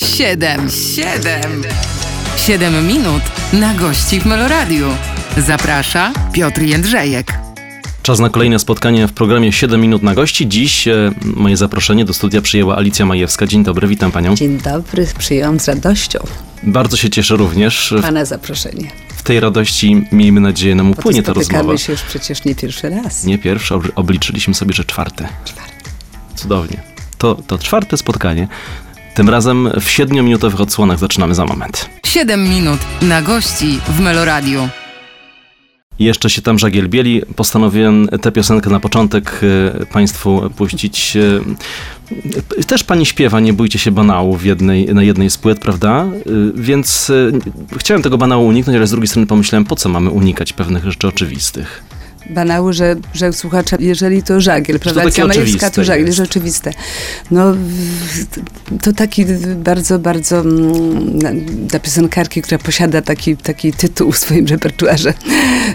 Siedem, siedem, siedem minut na gości w Meloradiu. Zaprasza Piotr Jędrzejek. Czas na kolejne spotkanie w programie 7 minut na gości. Dziś e, moje zaproszenie do studia przyjęła Alicja Majewska. Dzień dobry, witam panią. Dzień dobry, przyjąłem z radością Bardzo się cieszę również. pana zaproszenie. W tej radości miejmy nadzieję nam upłynie ta rozmowa. się już przecież nie pierwszy raz. Nie pierwszy, obli- obliczyliśmy sobie, że czwarte. Cudownie. To, to czwarte spotkanie. Tym razem w 7-minutowych odsłonach zaczynamy za moment. Siedem minut na gości w Meloradiu. Jeszcze się tam żagielbieli. Postanowiłem tę piosenkę na początek e, Państwu puścić. E, Też pani śpiewa, nie bójcie się banału w jednej, na jednej z płyt, prawda? Więc chciałem tego banału uniknąć, ale z drugiej strony pomyślałem, po co mamy unikać pewnych rzeczy oczywistych. Banały, że, że słuchacza, jeżeli to żagiel, prawda? Majewska oczywiste to żagiel, jest. oczywiste. No, to taki bardzo, bardzo mm, dla piosenkarki, która posiada taki, taki tytuł w swoim repertuarze,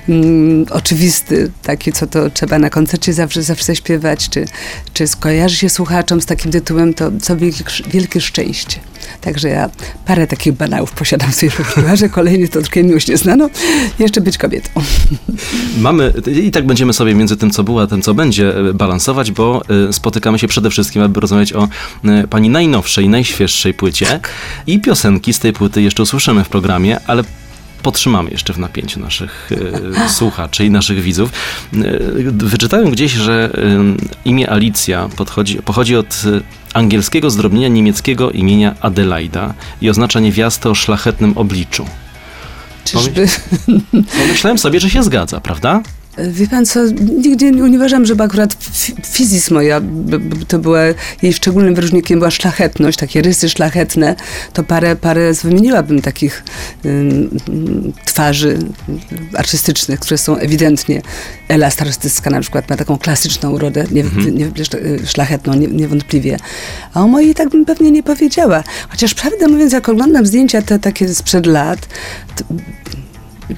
mm, oczywisty, taki, co to trzeba na koncercie zawsze, zawsze śpiewać, czy, czy skojarzy się słuchaczom z takim tytułem, to co wielkie, wielkie szczęście. Także ja parę takich banałów posiadam w swoim repertuarze, kolejny to trochę miłość nieznaną, jeszcze być kobietą. Mamy, i tak będziemy sobie między tym, co było, a tym, co będzie, e, balansować, bo e, spotykamy się przede wszystkim, aby rozmawiać o e, pani najnowszej, najświeższej płycie. I piosenki z tej płyty jeszcze usłyszymy w programie, ale podtrzymamy jeszcze w napięciu naszych e, słuchaczy i naszych widzów. E, wyczytałem gdzieś, że e, imię Alicja podchodzi, pochodzi od angielskiego zdrobnienia niemieckiego imienia Adelaida i oznacza niewiastę o szlachetnym obliczu. Czyżby... Pomyślałem sobie, że się zgadza, prawda? Wie pan co, nigdy nie uważam, żeby akurat fi- fizis moja, to była, jej szczególnym wyróżnikiem była szlachetność, takie rysy szlachetne, to parę, parę wymieniłabym takich twarzy artystycznych, które są ewidentnie, Ela Starostycka na przykład ma taką klasyczną urodę, nie, nie, szla- szlachetną, nie, niewątpliwie, a o mojej tak bym pewnie nie powiedziała, chociaż prawdę mówiąc, jak oglądam zdjęcia te takie sprzed lat, to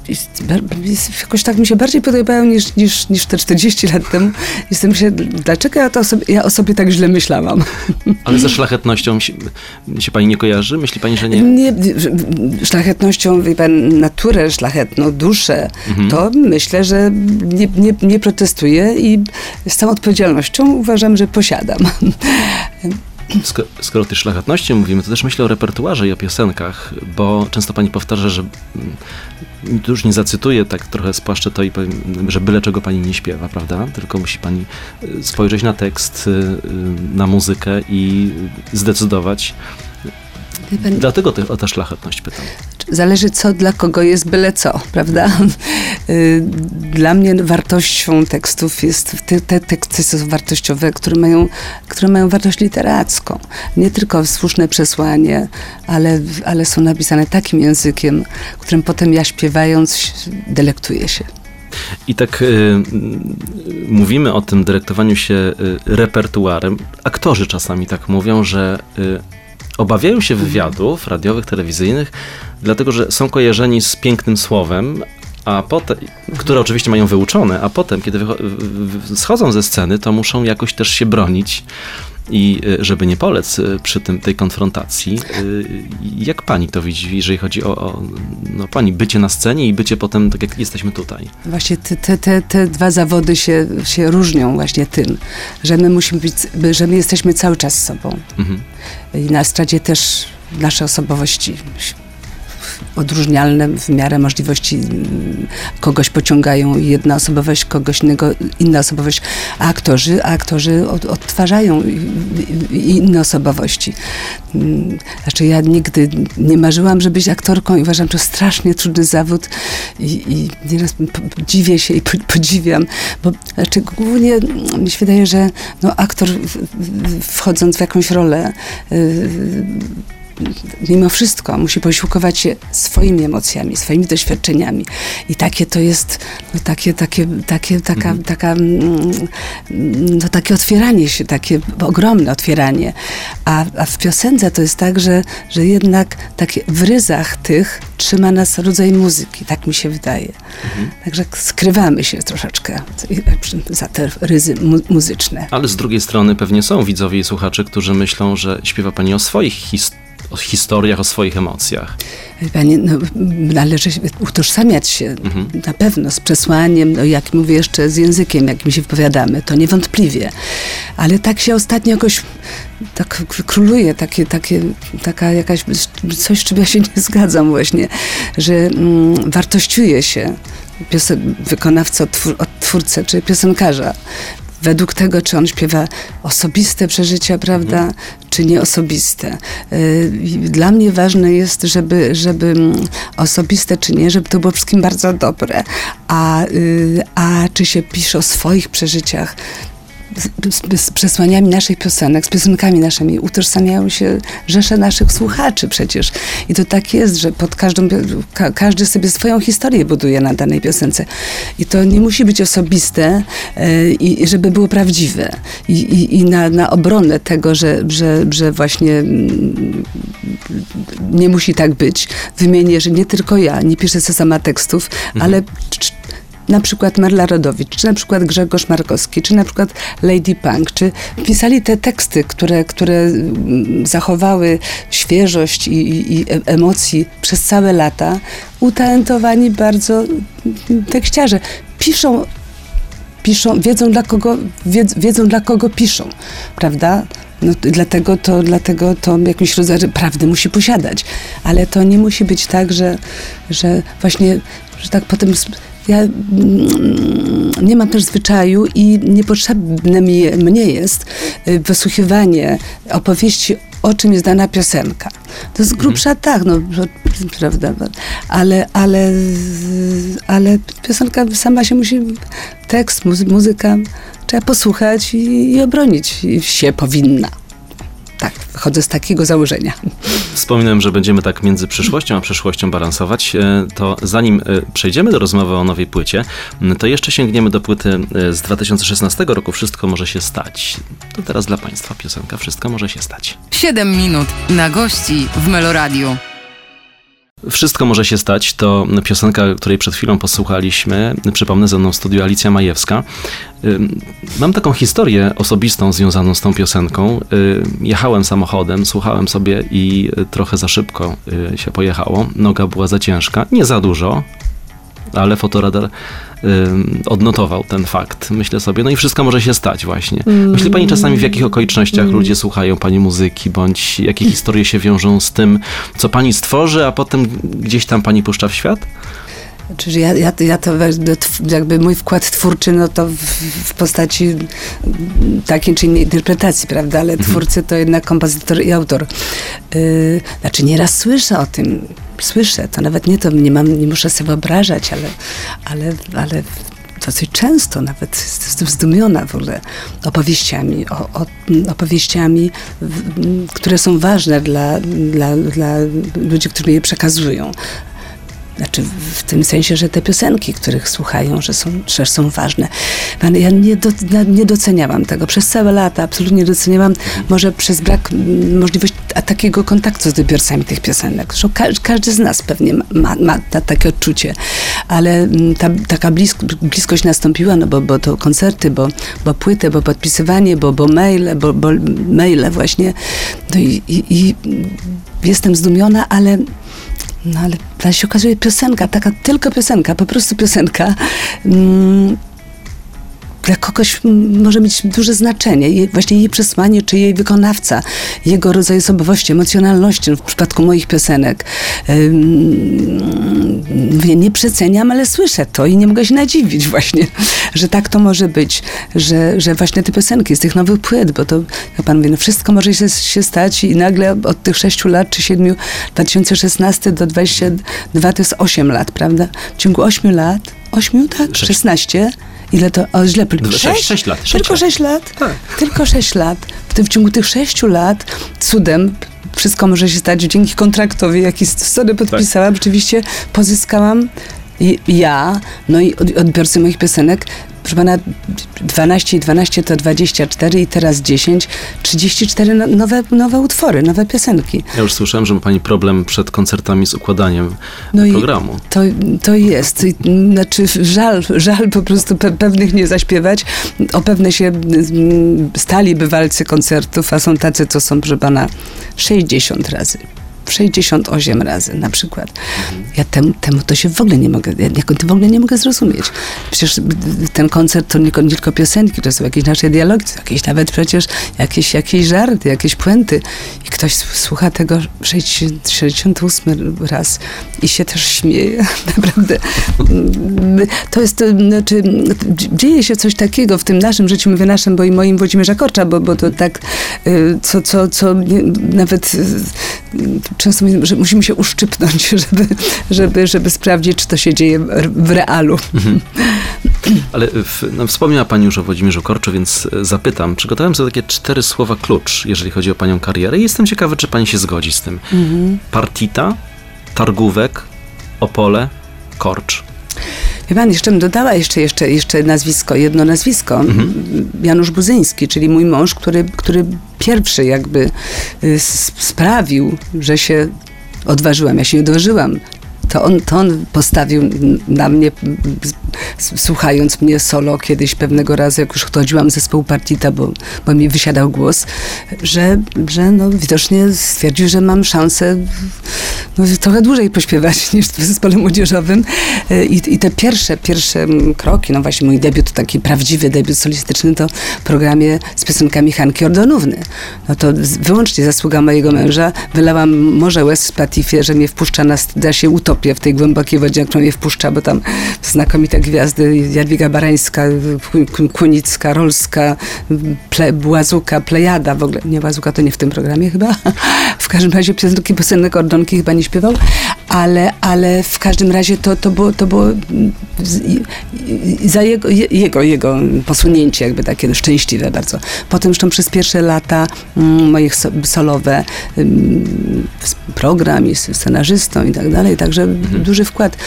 jest- jest- jakoś tak mi się bardziej podobają niż, niż, niż te 40 lat temu. Jestem myślę, dlaczego ja, to o sobie, ja o sobie tak źle myślałam? Ale ze szlachetnością się, się pani nie kojarzy? Myśli pani, że nie? Nie, szlachetnością, wie pan, naturę szlachetną, duszę, to myślę, że nie, nie, nie protestuję i z całą odpowiedzialnością uważam, że posiadam. Skoro, o tej szlachetności mówimy, to też myślę o repertuarze i o piosenkach, bo często pani powtarza, że mm, tu już nie zacytuję, tak trochę spłaszczę to i powiem, że byle czego pani nie śpiewa, prawda? Tylko musi pani y, spojrzeć na tekst, y, y, na muzykę i zdecydować. Pan, Dlatego te, o tę szlachetność pytam. Zależy co dla kogo jest byle co, prawda? Y, Dla mnie wartością tekstów jest te, te teksty są wartościowe, które mają, które mają wartość literacką. Nie tylko słuszne przesłanie, ale, ale są napisane takim językiem, którym potem ja śpiewając delektuję się. I tak y, mówimy o tym dyrektowaniu się y, repertuarem. Aktorzy czasami tak mówią, że y, obawiają się wywiadów radiowych, telewizyjnych, dlatego że są kojarzeni z pięknym słowem, a potem, które oczywiście mają wyuczone, a potem, kiedy schodzą ze sceny, to muszą jakoś też się bronić. I y, żeby nie polec y, przy tym, tej konfrontacji, y, jak pani to widzi, jeżeli chodzi o, o no, pani bycie na scenie i bycie potem, tak jak jesteśmy tutaj? Właśnie te, te, te, te dwa zawody się, się różnią właśnie tym, że my musimy być, że my jesteśmy cały czas sobą. Mhm. I na stracie też nasze osobowości odróżnialne w miarę możliwości mm, kogoś pociągają jedna osobowość, kogoś innego inna osobowość, a aktorzy, a aktorzy od, odtwarzają inne osobowości. Mm, Znaczy ja nigdy nie marzyłam, żeby być aktorką i uważam to strasznie trudny zawód i, i nieraz dziwię się i po- podziwiam, bo znaczy głównie mi się wydaje, że no, aktor wchodząc w jakąś rolę y, mimo wszystko musi posiłkować się swoimi emocjami, swoimi doświadczeniami. I takie to jest, no takie, takie, takie, taka, taka, mm, no takie otwieranie się, takie ogromne otwieranie. A, a w piosence to jest tak, że, że jednak takie w ryzach tych trzyma nas rodzaj muzyki, tak mi się wydaje. Także skrywamy się troszeczkę za te ryzy mu- muzyczne. Ale z drugiej strony pewnie są widzowie i słuchacze, którzy myślą, że śpiewa pani o swoich historiach o historiach, o swoich emocjach. Panie, no, należy utożsamiać się Mhm. na pewno z przesłaniem, no, jak mówię jeszcze, z językiem, jakim się wypowiadamy, to niewątpliwie. Ale tak się ostatnio jakoś tak króluje takie, takie, taka jakaś coś, z czym ja się nie zgadzam właśnie, że mm, wartościuje się piosen- wykonawcę twór- twórcę czy piosenkarza według tego, czy on śpiewa osobiste przeżycia, prawda, czy nieosobiste. Y, Dla mnie ważne jest, żeby, żeby mm, osobiste czy nie, żeby to było wszystkim bardzo dobre. A, y, a czy się pisze o swoich przeżyciach, z, z, przesłaniami naszych piosenek, z piosenkami naszymi utożsamiają się rzesze naszych słuchaczy przecież. I to tak jest, że pod każdą, ka, każdy sobie swoją historię buduje na danej piosence. I to nie musi być osobiste, e, i żeby było prawdziwe. I, i, i na, na obronę tego, że, że, że właśnie mm, nie musi tak być, wymienię, że nie tylko ja, nie piszę sobie sama tekstów, ale cz- na przykład Marla Rodowicz, czy na przykład Grzegorz Markowski, czy na przykład Lady Punk, czy pisali te teksty, które, które mm, zachowały świeżość i, i, i e- emocji przez całe lata, utalentowani bardzo mm, tekściarze. Piszą piszą, wiedzą dla kogo, wiedz, wiedzą dla kogo piszą, prawda? No, dlatego, to, dlatego to jakimś rodzaju prawdy musi posiadać. Ale to nie musi być tak, że, że właśnie, że tak potem... Ja mm, nie mam też zwyczaju i niepotrzebne mi, mnie jest y, wysłuchiwanie opowieści o czym jest dana piosenka. To z grubsza tak, no, prawda, ale, ale, ale piosenka sama się musi, tekst, muzy, muzyka, trzeba posłuchać i, i obronić się powinna. Tak, wychodzę z takiego założenia. Wspominałem, że będziemy tak między przyszłością a przeszłością balansować. E, To zanim e, przejdziemy do rozmowy o nowej płycie, to jeszcze sięgniemy do płyty e, z 2016 roku. Wszystko może się stać. To teraz dla Państwa piosenka Wszystko może się stać. 7 minut na gości w Meloradiu. Wszystko może się stać to piosenka, której przed chwilą posłuchaliśmy. Przypomnę, ze mną w studiu Alicja Majewska. Mam taką historię osobistą związaną z tą piosenką. Jechałem samochodem, słuchałem sobie i trochę za szybko y, się pojechało. Noga była za ciężka, nie za dużo, ale fotoradar odnotował ten fakt. Myślę sobie, no i wszystko może się stać właśnie. Myśli pani czasami, w jakich okolicznościach ludzie słuchają pani muzyki, bądź jakie historie się wiążą z tym, co pani stworzy, a potem gdzieś tam pani puszcza w świat? Czyli ja, ja, ja to jakby mój wkład twórczy, no to w, w postaci takiej czy innej interpretacji, prawda? Ale twórcy to jednak kompozytor i autor. Yy, znaczy nieraz słyszę o tym, słyszę, to nawet nie to, nie mam, nie muszę sobie wyobrażać, ale, ale, ale dosyć często nawet jestem zdumiona w ogóle opowieściami, o, o, opowieściami, w- które są ważne dla, dla, dla ludzi, którzy je przekazują. Znaczy w tym sensie, że te piosenki, których słuchają, że są, że są ważne. Ja nie, do, na- nie doceniałam tego. Przez całe lata absolutnie nie doceniałam, może przez brak możliwości takiego kontaktu z odbiorcami tych piosenek. Zresztą ka, każdy z nas pewnie ma, ma, ta, takie odczucie, ale ta, taka blisko, bliskość nastąpiła, no bo, bo to koncerty, bo, bo płyty, bo podpisywanie, bo, bo maile, bo, bo maile właśnie. No i, i, i jestem zdumiona, ale no ale ale się okazuje piosenka, taka tylko piosenka, po prostu piosenka. Mm, dla kogoś może mieć duże znaczenie. Jej, właśnie jej przesłanie, czy jej wykonawca, jego rodzaj osobowości, emocjonalności no w przypadku moich piosenek. Nie przeceniam, ale słyszę to i nie mogę się nadziwić właśnie, że tak to może być, że, że właśnie te piosenki z tych nowych płyt, bo to, jak pan mówi, no wszystko może się, się stać i nagle od tych sześciu lat czy siedmiu, 2016 do 22 to jest 8 lat, prawda? W ciągu 8 lat, 8, tak? Sześć. 16? Ile to? O, źle. Sześć- Sześć? sześć lat, sześć Tylko lat. 6 lat? Tak. Tylko 6 lat. W, tym, w ciągu tych 6 lat cudem wszystko może się stać dzięki kontraktowi, jaki z Sony podpisałam. Rzeczywiście pozyskałam I ja, no i od- odbiorcy moich piosenek, proszę pana, 12 i 12 to 24 i teraz 10, 34 no- nowe, nowe utwory, nowe piosenki. Ja już słyszałem, że ma pani problem przed koncertami z układaniem No programu. To, to jest. Znaczy, żal, żal po prostu pe, pewnych nie zaśpiewać. O pewne się mm, stali bywalcy koncertów, a są tacy, co są, proszę pana, 60 razy. 68 razy na przykład. Ja temu, temu to się w ogóle nie mogę, ja w ogóle nie mogę zrozumieć. Przecież ten koncert to nie, nie tylko piosenki, to są jakieś nasze dialogi, to jakieś nawet przecież jakieś, jakieś żarty, jakieś puenty. I ktoś słucha tego 60, 68 raz i się też śmieje. Naprawdę. To jest, to, znaczy, dzieje się coś takiego w tym naszym życiu, mówię naszym, bo i moim Włodzimierza Korcza, bo, bo to tak, y, co, co, co nawet y, często mówię, że musimy się uszczypnąć, żeby, żeby, żeby sprawdzić, czy to się dzieje w- realu. Ale w, no, wspomniała Pani już o Włodzimierzu Korczu, więc e, zapytam. Przygotowałem sobie takie cztery słowa klucz, jeżeli chodzi o Panią karierę i jestem ciekawy, czy Pani się zgodzi z tym. Partita, Targówek, Opole, Korcz. Wie pan, jeszcze bym dodała jeszcze, jeszcze, jeszcze nazwisko, jedno nazwisko. Janusz Buzyński, czyli mój mąż, który, który pierwszy jakby y, sprawił, że się odważyłam. Ja się nie odważyłam. To on, to on postawił na mnie, słuchając mnie solo kiedyś pewnego razu, jak już chodziłam z zespołu Partita, bo, bo mi wysiadał głos, że, że no, widocznie stwierdził, że mam szansę no, trochę dłużej pośpiewać niż w zespole młodzieżowym. I, I te pierwsze, pierwsze kroki, no właśnie mój debiut, taki prawdziwy debiut solistyczny to w programie z piosenkami Hanki Ordonówny. No to wyłącznie zasługa mojego męża. Wylałam morze łez w Spatifie, że mnie wpuszcza na, da się utopię w tej głębokiej wodzie, jak mnie wpuszcza, bo tam znakomite gwiazdy, Jadwiga Barańska, Ku- Ku- Kunicka, Rolska, Ple, Błazuka, Plejada, w ogóle, nie Błazuka to nie w tym programie chyba. W każdym razie piosenki, piosenek Ordonki chyba nie śpiewał, ale, ale w każdym razie to, to było, to było mm, za jego, je- jego, jego posunięcie jakby takie szczęśliwe bardzo. Potem zresztą przez pierwsze lata mm, moich so, solowe s- program z scenarzystą i tak dalej, także duży wkład.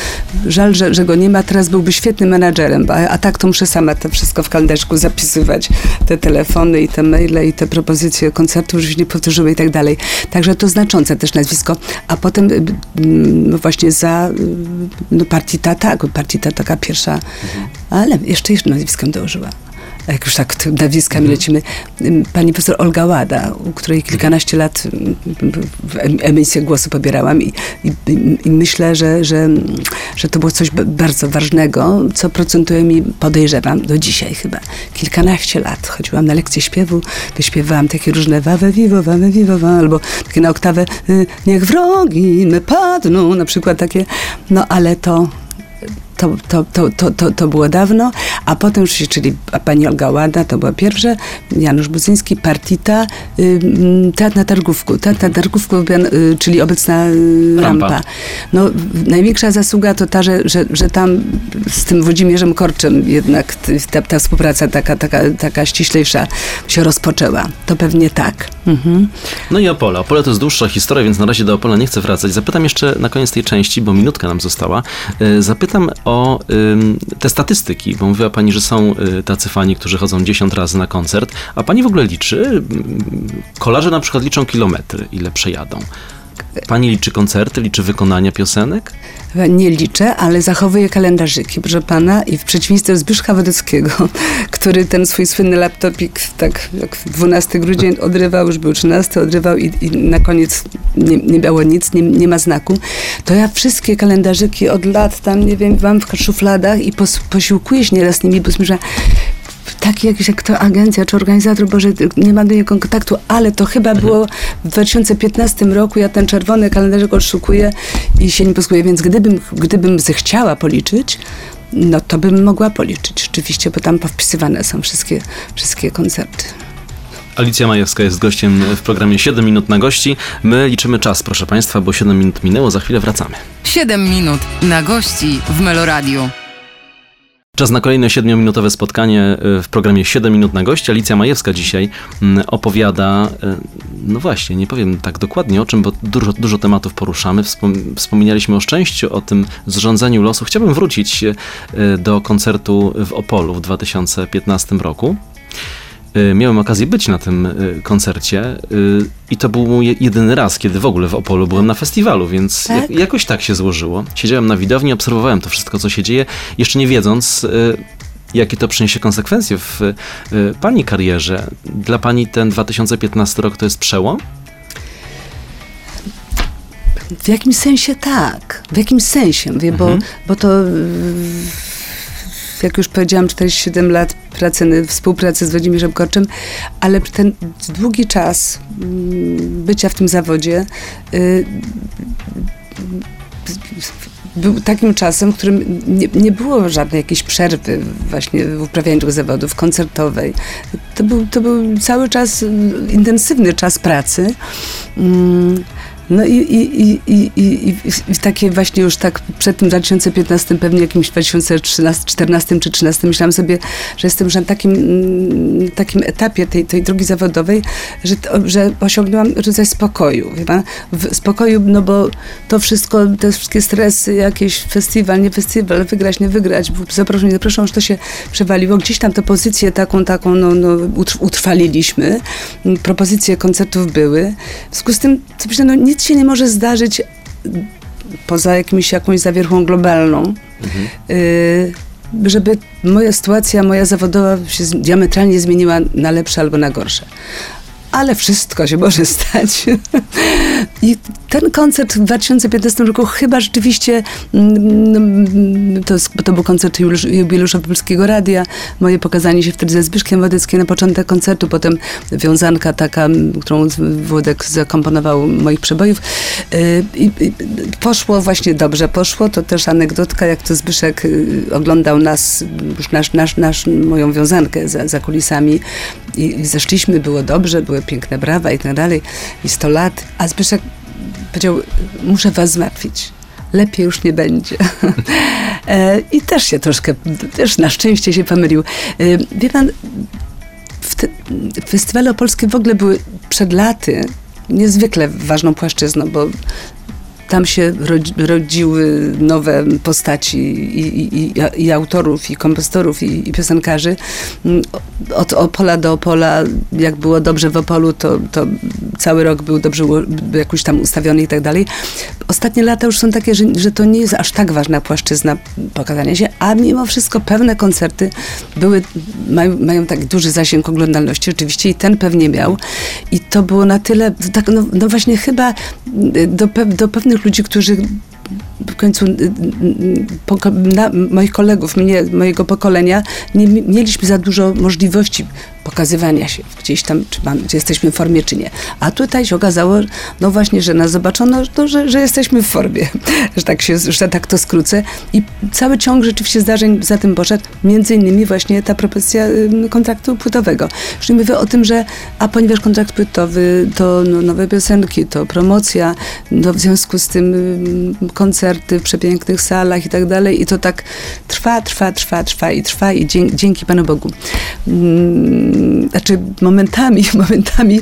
Żal, że, że go nie ma, teraz byłby świetnym menadżerem, a, a tak to muszę sama to wszystko w kalendarzku zapisywać, te telefony i te maile i te propozycje koncertów, żeby się nie powtórzyły i tak dalej. Także to znaczące też nazwisko. A potem y, mm, no właśnie za y, no partita, tak, partita taka pierwsza, ale jeszcze jeszcze nazwiskiem dołożyła. Jak już tak nazwiskami lecimy, ym, pani profesor Olga Łada, u której kilkanaście lat emisję głosu pobierałam i, i, i myślę, że, że, że to było coś bardzo ważnego, co procentuje mi, podejrzewam, do dzisiaj chyba. Kilkanaście lat chodziłam na lekcje śpiewu, wyśpiewałam takie różne wawe vivo, wawe vivo, wa, albo takie na oktawę y, niech wrogi padną, na przykład takie, no ale to to, to, to, to, to, to było dawno, a potem już, się- czyli pani Olga Łada, to była pierwsza, Janusz Buzyński, Partita, y, Teatr na Targówku, Teatr na Targówku, y, czyli obecna y, Rampa. rampa. No, największa zasługa to ta, że, że, że tam z tym Włodzimierzem Korczem jednak ta, ta współpraca taka, taka, taka ściślejsza się rozpoczęła. To pewnie tak. Mhm. No i Opole. Opole to jest dłuższa historia, więc na razie do Opola nie chcę wracać. Zapytam jeszcze na koniec tej części, bo minutka nam została. y, Zapytam o te statystyki, bo mówiła pani, że są y, tacy fani, którzy chodzą 10 razy na koncert, a pani w ogóle liczy, kolarze na przykład liczą kilometry, ile przejadą. Pani liczy koncerty, liczy wykonania piosenek? Nie liczę, ale zachowuję kalendarzyki, proszę pana, i w przeciwieństwie do Zbyszka Wodeckiego, który ten swój słynny laptopik tak jak 12 grudzień odrywał, już był 13, odrywał i, i na koniec nie, nie było nic, nie, nie ma znaku, to ja wszystkie kalendarzyki od lat tam, nie wiem, mam w szufladach i pos, posiłkuję się nieraz nimi, bo myślę, taki jakiś jak to agencja czy organizator, Boże, nie mam do niego kontaktu, ale to chyba było w 2015 roku, ja ten czerwony kalendarzyk odszukuję i się nie posługuję, więc gdybym, gdybym zechciała policzyć, no to bym mogła policzyć rzeczywiście, bo tam powpisywane są wszystkie, wszystkie koncerty. Alicja Majewska jest gościem w programie 7 minut na gości. My liczymy czas, proszę Państwa, bo 7 minut minęło, za chwilę wracamy. 7 minut na gości w Meloradiu. Czas na kolejne 7-minutowe spotkanie y, w programie 7 minut na gości. Alicja Majewska dzisiaj mm, opowiada, y, no właśnie, nie powiem tak dokładnie o czym, bo dużo, dużo tematów poruszamy. Wspom- wspominaliśmy o szczęściu, o tym zrządzaniu losu. Chciałbym wrócić y, do koncertu w Opolu w 2015 roku. Y, Miałem okazję być na tym y, koncercie y, i to był mój jedyny raz, kiedy w ogóle w Opolu byłem na festiwalu, więc Tak? jak, jakoś tak się złożyło. Siedziałem na widowni, obserwowałem to wszystko, co się dzieje, jeszcze nie wiedząc, jakie to przyniesie konsekwencje w pani karierze. Dla pani ten 2015 rok to jest przełom? W jakimś sensie tak. W jakimś sensie, mówię, bo, bo to jak już powiedziałam, 47 lat pracy, współpracy z Włodzimierzem Korczem, ale ten długi czas mm, bycia w tym zawodzie yy, był takim czasem, w którym nie, nie było żadnej jakiejś przerwy właśnie w uprawianiu tych zawodów koncertowej. To był, to był cały czas intensywny czas pracy. Mm, No i, i, i, i, takie właśnie już tak przed tym 2015, pewnie jakimś 2013, 14 czy 13 myślałam sobie, że jestem już na takim, mm, takim etapie tej, tej drogi zawodowej, że, że osiągnęłam rodzaj spokoju. Spokoju, no bo to wszystko, te wszystkie stresy, jakieś festiwal, nie festiwal, wygrać, nie wygrać, zaproszą, nie zaproszą, już to się przewaliło. Gdzieś tam tę pozycję taką, taką, no, no utr- utrwaliliśmy. Propozycje koncertów były. W związku z tym, co myślę, no nic się nie może zdarzyć poza jakimś, jakąś zawierchą globalną, y, żeby moja sytuacja, moja zawodowa się diametralnie zmieniła na lepsze albo na gorsze. Ale wszystko się może stać. I ten koncert w 2015 roku chyba rzeczywiście, mm, to, to był koncert jubileusza Polskiego Radia, moje pokazanie się wtedy ze Zbyszkiem Wodeckim na początek koncertu, potem wiązanka taka, którą Włodek zakomponował moich przebojów. Y, I, poszło właśnie dobrze, poszło, to też anegdotka, jak to Zbyszek y, oglądał nas, już nasz, nasz, nasz, moją wiązankę za, za kulisami i, zeszliśmy, było dobrze, były piękne brawa i tak dalej, i 100 lat, a Zbyszek powiedział, muszę was zmartwić. Lepiej już nie będzie. E, I też się troszkę, też na szczęście się pomylił. E, Wie pan, w te, festiwale opolskie w ogóle były przed laty niezwykle ważną płaszczyzną, bo tam się rodzi, rodziły nowe postaci i, i, i, autorów, i kompozytorów, i, i piosenkarzy. Mm, Od Opola do Opola, jak było dobrze w Opolu, to, to cały rok był dobrze jakoś tam ustawiony i tak dalej. Ostatnie lata już są takie, że, że to nie jest aż tak ważna płaszczyzna pokazania się, a mimo wszystko pewne koncerty były, mają, mają tak duży zasięg oglądalności oczywiście i ten pewnie miał. I to było na tyle, tak, no, no właśnie chyba y, do, do pewnych ludzi, którzy w końcu y, y, poko- na, moich kolegów, mnie, mojego pokolenia, nie mi- mieliśmy za dużo możliwości pokazywania się gdzieś tam, czy, mam, czy jesteśmy w formie, czy nie. A tutaj się okazało, no właśnie, że nas zobaczono, no, że, że jesteśmy w formie, że tak, się, że tak to skrócę. I cały ciąg rzeczywiście zdarzeń za tym poszedł, między innymi właśnie ta propozycja kontraktu płytowego. Nie mówię o tym, że a ponieważ kontrakt płytowy to no, nowe piosenki, to promocja, no w związku z tym ym, koncerty w przepięknych salach i tak dalej i to tak trwa, trwa, trwa, trwa i trwa i dzięki, dzięki Panu Bogu. Znaczy momentami, momentami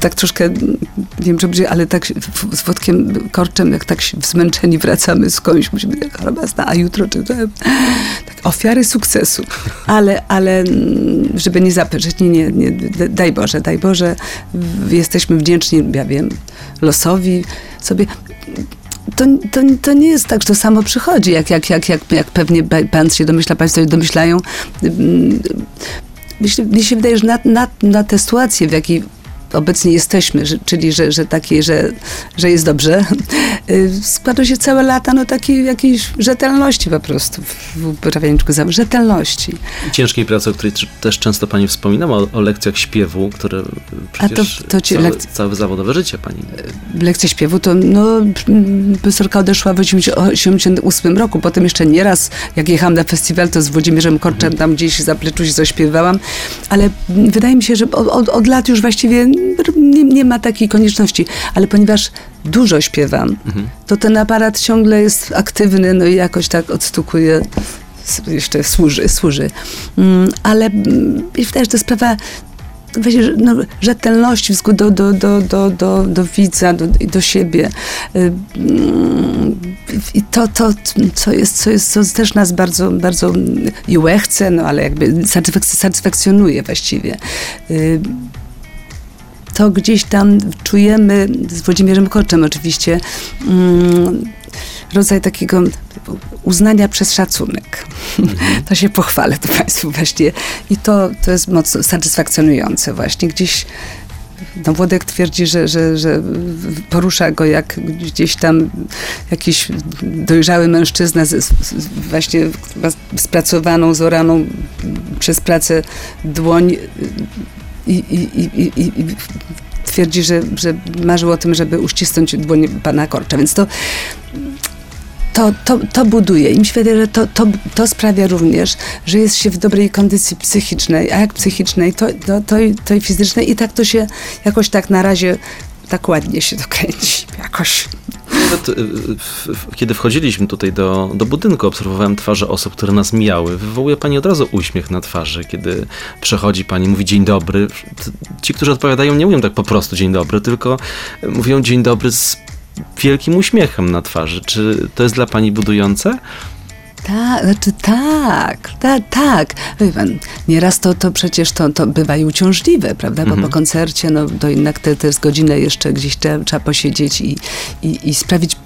tak troszkę, nie wiem, czy będzie, ale tak z Wodkiem Korczem, jak tak zmęczeni wracamy skądś, musimy tak choroba a jutro czy to, tak, ofiary sukcesu. Ale, ale mm, żeby nie zapeszeć, nie, nie, nie, daj Boże, daj Boże, jesteśmy wdzięczni, ja wiem, losowi sobie to, to, to nie jest tak, że to samo przychodzi, jak, jak, jak, jak, jak pewnie pa- pan się domyśla, państwo się domyślają. Ym, Myślę, mnie się wydaje, że na, na, na tę sytuację, w jakiej obecnie jesteśmy, że, czyli że, że takiej, że, że jest dobrze, y, składa się całe lata no, takiej jakiejś rzetelności po prostu w uprawianiu zawodu. Rzetelności. Ciężkiej pracy, o której też często pani wspominała, o, o lekcjach śpiewu, które przecież to ci całe, całe zawodowe życie pani. lekcja śpiewu, to no, profesorka odeszła w 1988 roku, potem jeszcze nieraz, jak jechałam na festiwal, to z Włodzimierzem Korczem tam gdzieś za pleczuś zaśpiewałam, ale wydaje mi się, że od, od lat już właściwie nie, nie ma takiej konieczności, ale ponieważ dużo śpiewam, to ten aparat ciągle jest aktywny, no i jakoś tak odstukuje jeszcze służy, służy. Mm, Ale mm, że to sprawa że, no, rzetelności do, do, do, do, do, do widza, do, do siebie. Y, mm, I to, to co, jest, co, jest, co też nas bardzo, bardzo i łechce, no ale jakby satysfak- satysfakcjonuje właściwie. To gdzieś tam czujemy, z Włodzimierzem Korczem oczywiście, mm, rodzaj takiego uznania przez szacunek. To się pochwalę to Państwu właśnie. I to, to jest mocno satysfakcjonujące właśnie. Gdzieś no Włodek twierdzi, że, że, że porusza go jak gdzieś tam jakiś dojrzały mężczyzna z, z, z właśnie spracowaną, zoraną przez pracę dłoń i, i, i, i, i twierdzi, że, że marzył o tym, żeby uścisnąć dłoń pana Korcza. Więc to to, to, to buduje. I wydaje, że to, to, to sprawia również, że jest się w dobrej kondycji psychicznej, a jak psychicznej, to, to, to, i, to i fizycznej. I tak to się jakoś tak na razie tak ładnie się dokręci. Jakoś. Nawet y, w, w, kiedy wchodziliśmy tutaj do, do budynku, obserwowałem twarze osób, które nas mijały. Wywołuje pani od razu uśmiech na twarzy, kiedy przechodzi pani, mówi dzień dobry. Ci, którzy odpowiadają, nie mówią tak po prostu dzień dobry, tylko mówią dzień dobry z wielkim uśmiechem na twarzy. Czy to jest dla pani budujące? Tak, znaczy tak, tak, tak. Wie pan, nieraz to, to przecież to, to bywa i uciążliwe, prawda? Bo Mhm. po koncercie, no to jednak te, te z godzinę jeszcze gdzieś trzeba, trzeba posiedzieć i, i, i sprawić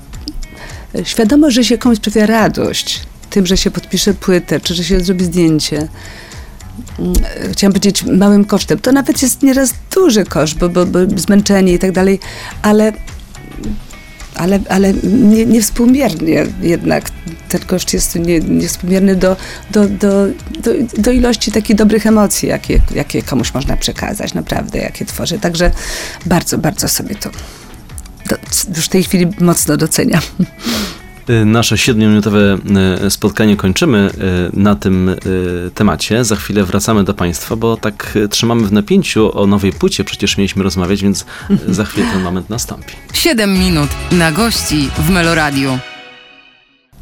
świadomość, że się komuś sprawia radość tym, że się podpisze płytę, czy że się zrobi zdjęcie. Mm, Chciałam powiedzieć małym kosztem. To nawet jest nieraz duży koszt, bo, bo, bo zmęczenie i tak dalej, ale ale, ale nie, niewspółmiernie jednak ten koszt jest nie, niewspółmierny do, do, do, do, do ilości takich dobrych emocji, jakie, jakie komuś można przekazać, naprawdę, jakie tworzy. Także bardzo, bardzo sobie to do, już w tej chwili mocno doceniam. Y, Nasze siedmiominutowe y, spotkanie kończymy y, na tym temacie. Za chwilę wracamy do Państwa, bo tak trzymamy w napięciu o nowej płycie. Przecież mieliśmy rozmawiać, więc za chwilę ten moment nastąpi. 7 minut na gości w Meloradiu.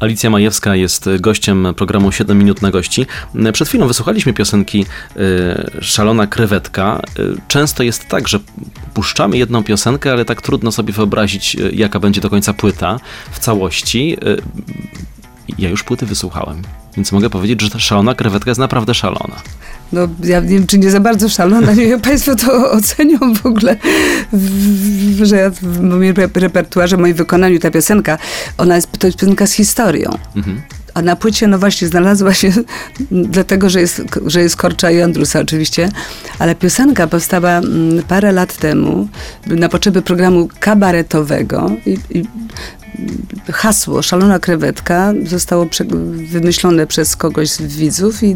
Alicja Majewska jest gościem programu 7 minut na gości. Przed chwilą wysłuchaliśmy piosenki y, Szalona krewetka. Y, Często jest tak, że puszczamy jedną piosenkę, ale tak trudno sobie wyobrazić, y, jaka będzie do końca płyta w całości. Ja już płyty wysłuchałem, więc mogę powiedzieć, że ta szalona krewetka jest naprawdę szalona. No, ja nie wiem, czy nie za bardzo szalona, nie wiem, Państwo to ocenią w ogóle, że ja w moim rep- repertuarze, w moim wykonaniu ta piosenka, ona jest, to jest piosenka z historią. Mhm. A na płycie, no właśnie, znalazła się dlatego, że jest, że jest Korcza i Andrusa oczywiście, ale piosenka powstała mm, parę lat temu na potrzeby programu kabaretowego i, i hasło Szalona krewetka zostało wymyślone przez kogoś z widzów i,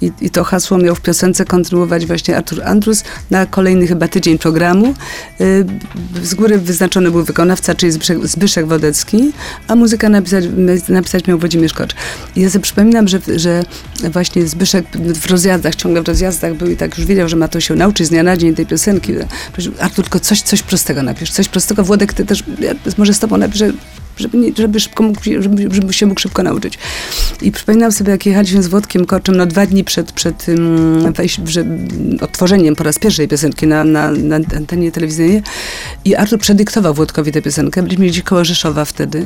i, i to hasło miał w piosence kontynuować właśnie Artur Andrus na kolejny chyba tydzień programu. Y, Z góry wyznaczony był wykonawca, czyli Zbyszek, Wodecki, a muzykę napisać, napisać miał Włodzimierz Kocz. I ja sobie przypominam, że, że właśnie Zbyszek w rozjazdach, ciągle w rozjazdach był i tak już wiedział, że ma to się nauczyć z dnia na dzień tej piosenki. Artur, tylko coś, coś prostego napisz, coś prostego. Włodek, ty też, ja może z tobą napiszę, żeby, nie, żeby, szybko mógł, żeby, żeby się mógł szybko nauczyć. I przypominam sobie, jak jechaliśmy z Włodkiem Korczem, no dwa dni przed, przed um, że, odtworzeniem po raz pierwszej piosenki na, na, na antenie telewizyjnej i Artur przedyktował Włodkowi tę piosenkę. Byliśmy gdzieś koło Rzeszowa wtedy.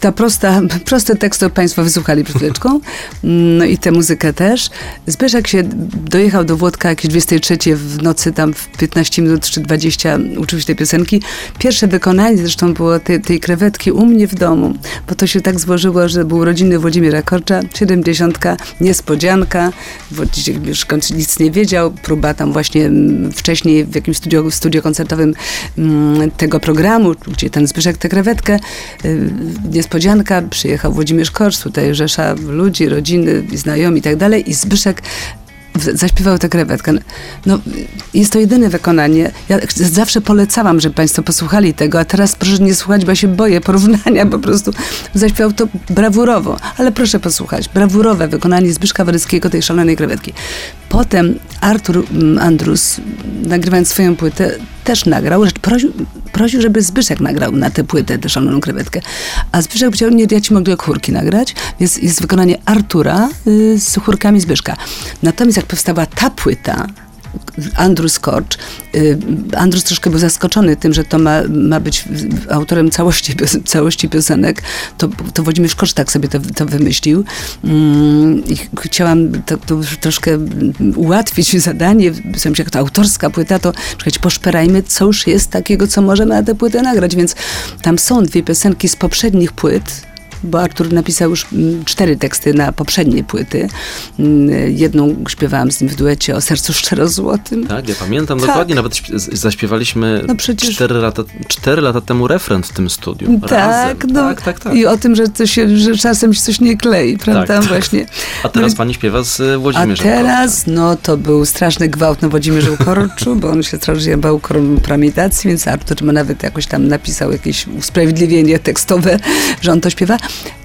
Ta prosta, prosty tekst Państwo wysłuchali przed chwileczką. No i tę muzykę też. Zbyszek się dojechał do Włodka jakieś 23 w nocy, tam w 15 minut czy 20 uczył się tej piosenki. Pierwsze wykonanie zresztą było tej, tej krewetki u mnie w domu, bo to się tak złożyło, że był urodziny Włodzimierza Korcza, 70, niespodzianka, Włodzimierz Korcz nic nie wiedział, próba tam właśnie mm, wcześniej w jakimś studio, studio koncertowym mm, tego programu, gdzie ten Zbyszek tę krewetkę, y, niespodzianka, przyjechał Włodzimierz Korcz, tutaj rzesza ludzi, rodziny, znajomi i tak dalej i Zbyszek zaśpiewał tę krewetkę. No, jest to jedyne wykonanie. Ja zawsze polecałam, żeby Państwo posłuchali tego, a teraz proszę nie słuchać, bo ja się boję porównania, po prostu zaśpiewał to brawurowo. Ale proszę posłuchać. Brawurowe wykonanie Zbyszka Waryckiego tej szalonej krewetki. Potem Artur mm, Andrus, nagrywając swoją płytę, też nagrał, prosił, prosił, żeby Zbyszek nagrał na tę płytę tę szaloną krewetkę. A Zbyszek powiedział, nie, ja ci mogę chórki nagrać, więc jest wykonanie Artura y, z chórkami Zbyszka. Natomiast jak powstała ta płyta, Andrew Scorch. Y, Andrew troszkę był zaskoczony tym, że to ma, ma być autorem całości, całości piosenek. To, to Włodzimierz Korcz tak sobie to, to wymyślił. Mm, I chciałam to, to troszkę ułatwić zadanie, sensie jak to autorska płyta, to czekać, poszperajmy, co już jest takiego, co możemy na tę płytę nagrać, więc tam są dwie piosenki z poprzednich płyt, bo Artur napisał już mm, cztery teksty na poprzednie płyty. Mm, jedną śpiewałam z nim w duecie o sercu szczerozłotym. Tak, ja pamiętam Tak. dokładnie, nawet zaśpiewaliśmy No przecież- cztery, lata, cztery lata temu refren w tym studiu. Tak, razem. no, tak, tak, tak. I o tym, że, się, że czasem się coś nie klei, prawda? tak. Właśnie. A teraz No pani śpiewa z e, A Włodzimierzem teraz, no to był straszny gwałt na Włodzimierzu Korczu, bo on się strasznie bał kompromitacji, więc Artur ma nawet jakoś tam napisał jakieś usprawiedliwienie tekstowe, że on to śpiewa.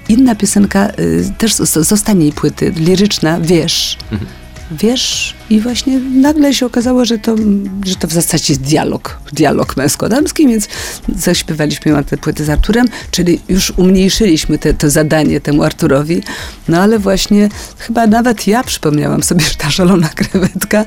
Inna piosenka, y, też z, z ostatniej płyty, liryczna, Wiesz. Mhm. Wiesz, i właśnie nagle się okazało, że to, że to w zasadzie jest dialog, dialog męsko-damski, więc zaśpiewaliśmy tę płytę z Arturem, czyli już umniejszyliśmy te, to zadanie temu Arturowi, no ale właśnie chyba nawet ja przypomniałam sobie, że ta szalona krewetka,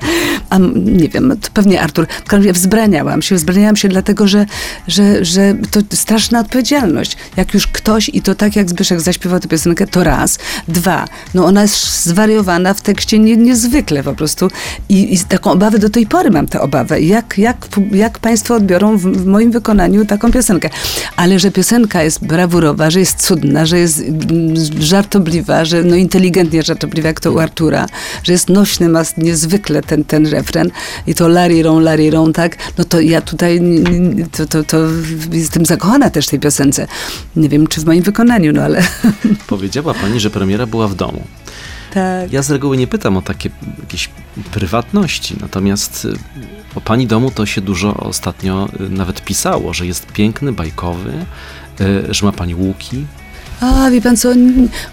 a nie wiem, to pewnie Artur, razie wzbraniałam się, wzbraniałam się dlatego, że, że, że to straszna odpowiedzialność. Jak już ktoś, i to tak jak Zbyszek zaśpiewał tę piosenkę, to raz. Dwa, no ona jest zwariowana w tekście nie, niezwykle po prostu I, i taką obawę do tej pory mam tę obawę. Jak, jak, jak państwo odbiorą w, w moim wykonaniu taką piosenkę. Ale że piosenka jest brawurowa, że jest cudna, że jest mm, żartobliwa, że no inteligentnie żartobliwa jak to u Artura, że jest nośny, ma niezwykle ten, ten refren i to larirą, larirą, tak, no to ja tutaj to, to, to jestem zakochana też tej piosence. Nie wiem, czy w moim wykonaniu, no ale Powiedziała pani, że premiera była w domu. Tak. Ja z reguły nie pytam o takie jakieś prywatności, natomiast y, o pani domu to się dużo ostatnio y, nawet pisało, że jest piękny, bajkowy, y, że ma pani łuki. A, wie pan co,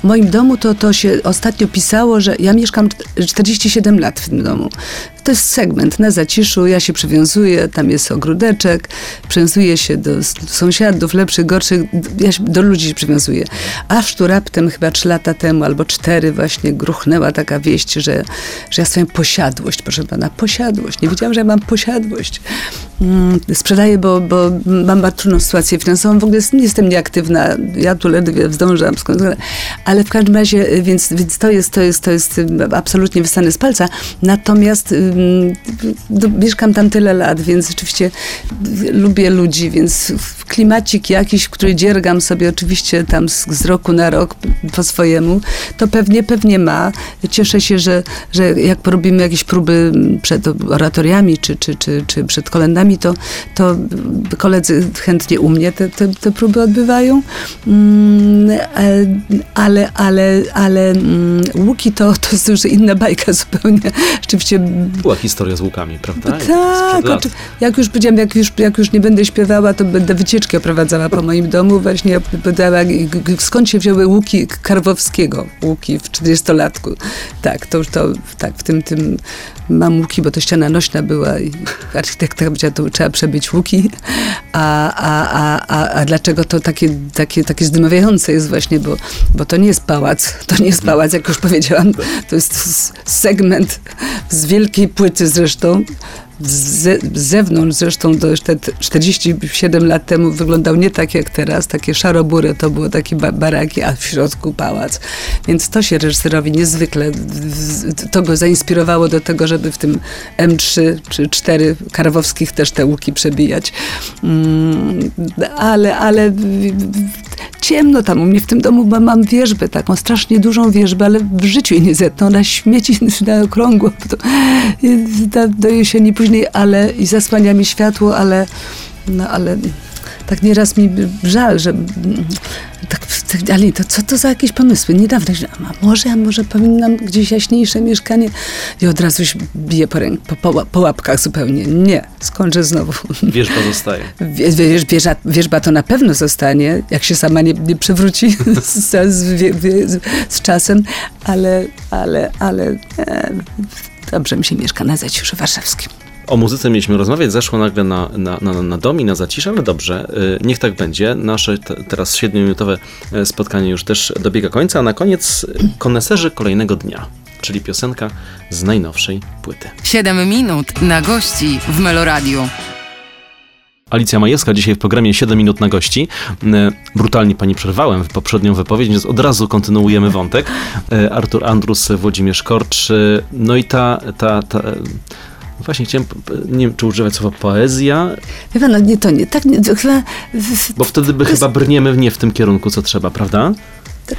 w moim domu to, to się ostatnio pisało, że ja mieszkam czt- 47 lat w tym domu. To jest segment na zaciszu, ja się przywiązuję, tam jest ogródeczek, przywiązuję się do sąsiadów, lepszych, gorszych, ja się do ludzi się przywiązuję. Aż tu raptem chyba 3 lata temu, albo 4 właśnie gruchnęła taka wieść, że, że ja swoją posiadłość, proszę pana, posiadłość, nie wiedziałam, że ja mam posiadłość. Mm, sprzedaję, bo, bo mam bardzo trudną sytuację finansową, w ogóle jestem nieaktywna, ja tu ledwie zdążam, skąd, ale w każdym razie, y, więc, więc to, jest, to, jest, to jest y, absolutnie wystane z palca. Natomiast do, mieszkam tam tyle lat, więc rzeczywiście y, lubię ludzi, więc klimacik jakiś, który dziergam sobie oczywiście tam z, z roku na rok po swojemu, to pewnie, pewnie ma. Cieszę się, że, że jak porobimy jakieś próby przed oratoriami czy, czy, czy, czy przed kolendami, to, to koledzy chętnie u mnie te, te, te próby odbywają. Mm, Ale, ale, ale mm, łuki to, to jest już inna bajka zupełnie. Rzeczywiście Była historia z łukami, prawda? tak, lat. oczy- jak już powiedziałam, jak już, jak już nie będę śpiewała, to będę wycieczki oprowadzała po moim domu. Właśnie opowiadała, skąd się wzięły łuki Karwowskiego, łuki w 40-latku. Tak, to już to, tak, w tym, tym mam łuki, bo to ściana nośna była i architekta powiedział, to trzeba przebyć łuki. A, a, a, a, a dlaczego to takie, takie, takie zdymawiające jest właśnie, bo, bo to nie jest pałac, to nie jest pałac, jak już powiedziałam, to jest segment z wielkiej płyty zresztą, z, zewnątrz zresztą t- 47 lat temu wyglądał nie tak jak teraz, takie szarobury to było takie ba baraki, a w środku pałac. Więc to się reżyserowi niezwykle, to go zainspirowało do tego, żeby w tym M3 czy 4 Karwowskich też te łuki przebijać. Mm, ale, ale ciemno tam u mnie w tym domu, bo mam wierzbę, taką strasznie dużą wierzbę, ale w życiu jej nie zetną, ona śmieci na okrągło to, do, do jesieni później, ale i zasłania mi światło, ale no ale tak nieraz mi żal, że tak, tak ale to co to za jakieś pomysły? Niedawno, że a może ja może powinnam gdzieś jaśniejsze mieszkanie i od razu się bije po, ręk, po, po, po łapkach zupełnie. Nie, skończę znowu. Wierzba zostaje. Wie- Wiesz, wieża, wierzba to na pewno zostanie, jak się sama nie, nie przewróci z, z, z, z czasem, ale, ale, ale e, dobrze mi się mieszka na Zaciuszu Warszawskim. O muzyce mieliśmy rozmawiać, zeszło nagle na, na, na, na dom i na zacisz, ale dobrze, y, niech tak będzie. Nasze te, teraz 7-minutowe e, spotkanie już też dobiega końca, a na koniec y, koneserzy kolejnego dnia, czyli piosenka z najnowszej płyty. 7 minut na gości w Meloradiu. Alicja Majewska dzisiaj w programie 7 minut na gości. E, Brutalnie pani przerwałem w poprzednią wypowiedź, więc od razu kontynuujemy wątek. Artur Andrus, Włodzimierz Korcz. No i ta, ta, ta właśnie chciałem, nie wiem czy używać słowa poezja, Wie pan, no nie, to nie, tak, nie, chyba... bo wtedy by jest- chyba brniemy nie w tym kierunku, co trzeba, prawda?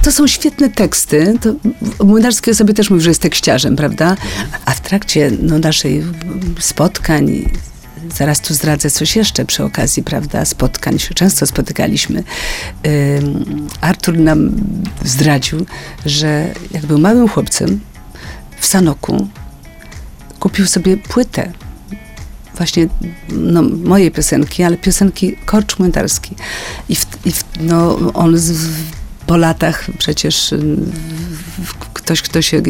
To, są świetne teksty. To Młynarski o sobie też mówi, że jest tekściarzem, prawda? A w trakcie no, naszej spotkań, zaraz tu zdradzę coś jeszcze przy okazji, prawda? Spotkań się często spotykaliśmy. Artur nam zdradził, że jak był małym chłopcem w Sanoku, kupił sobie płytę właśnie no, moje piosenki, ale piosenki Korcz Młynarski. I, w, i w, no, on z, w, po latach przecież y, ktoś, kto się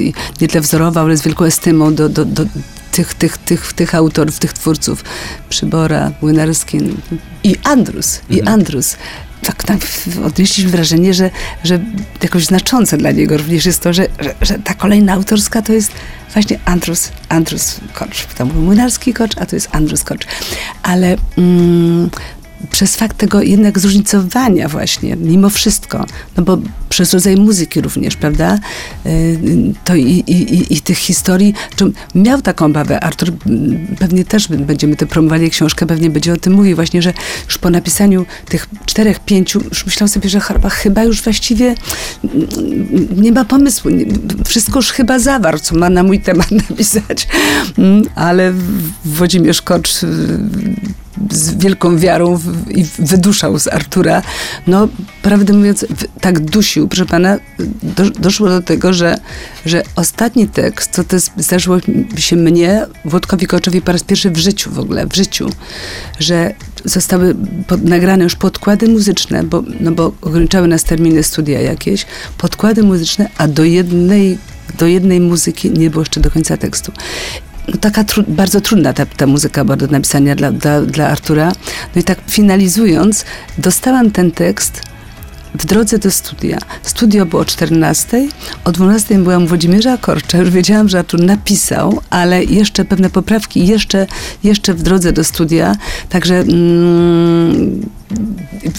nie tyle wzorował, ale z wielką estymą do, do, do tych, tych, tych, tych autorów, tych twórców. Przybora, Młynarski i Andrus. I Mhm. Andrus. Tak, tak odnieśliśmy wrażenie, że, że jakoś znaczące dla niego również jest to, że, że, że ta kolejna autorska to jest właśnie Andrus, Andrus Kocz. Tam był Młynarski Kocz, a to jest Andrus Kocz. Ale mm, przez fakt tego jednak zróżnicowania właśnie, mimo wszystko, no bo przez rodzaj muzyki również, prawda, y, to i, i, i, tych historii, miał taką obawę, Artur, mm, pewnie też będziemy to promowali książkę, pewnie będzie o tym mówił właśnie, że już po napisaniu tych czterech, pięciu, już myślał sobie, że chyba, już właściwie mm, nie ma pomysłu, wszystko już chyba zawarł, co ma na mój temat napisać, Mm, ale Włodzimierz Kocz y, z wielką wiarą w, i wyduszał z Artura. No, prawdę mówiąc, tak dusił, proszę pana, do, doszło do tego, że, że ostatni tekst, co to zdarzyło się mnie, Włodkowi Koczowi po raz pierwszy w życiu w ogóle, w życiu, że zostały pod, nagrane już podkłady muzyczne, bo, no bo ograniczały nas terminy studia jakieś, podkłady muzyczne, a do jednej, do jednej muzyki nie było jeszcze do końca tekstu taka tru, bardzo trudna ta, ta muzyka była do napisania dla, dla, dla Artura. No i tak finalizując, dostałam ten tekst w drodze do studia. Studio było o 14, o 12 byłam u Włodzimierza Korcza, już wiedziałam, że Artur napisał, ale jeszcze pewne poprawki, jeszcze, jeszcze w drodze do studia, także mm,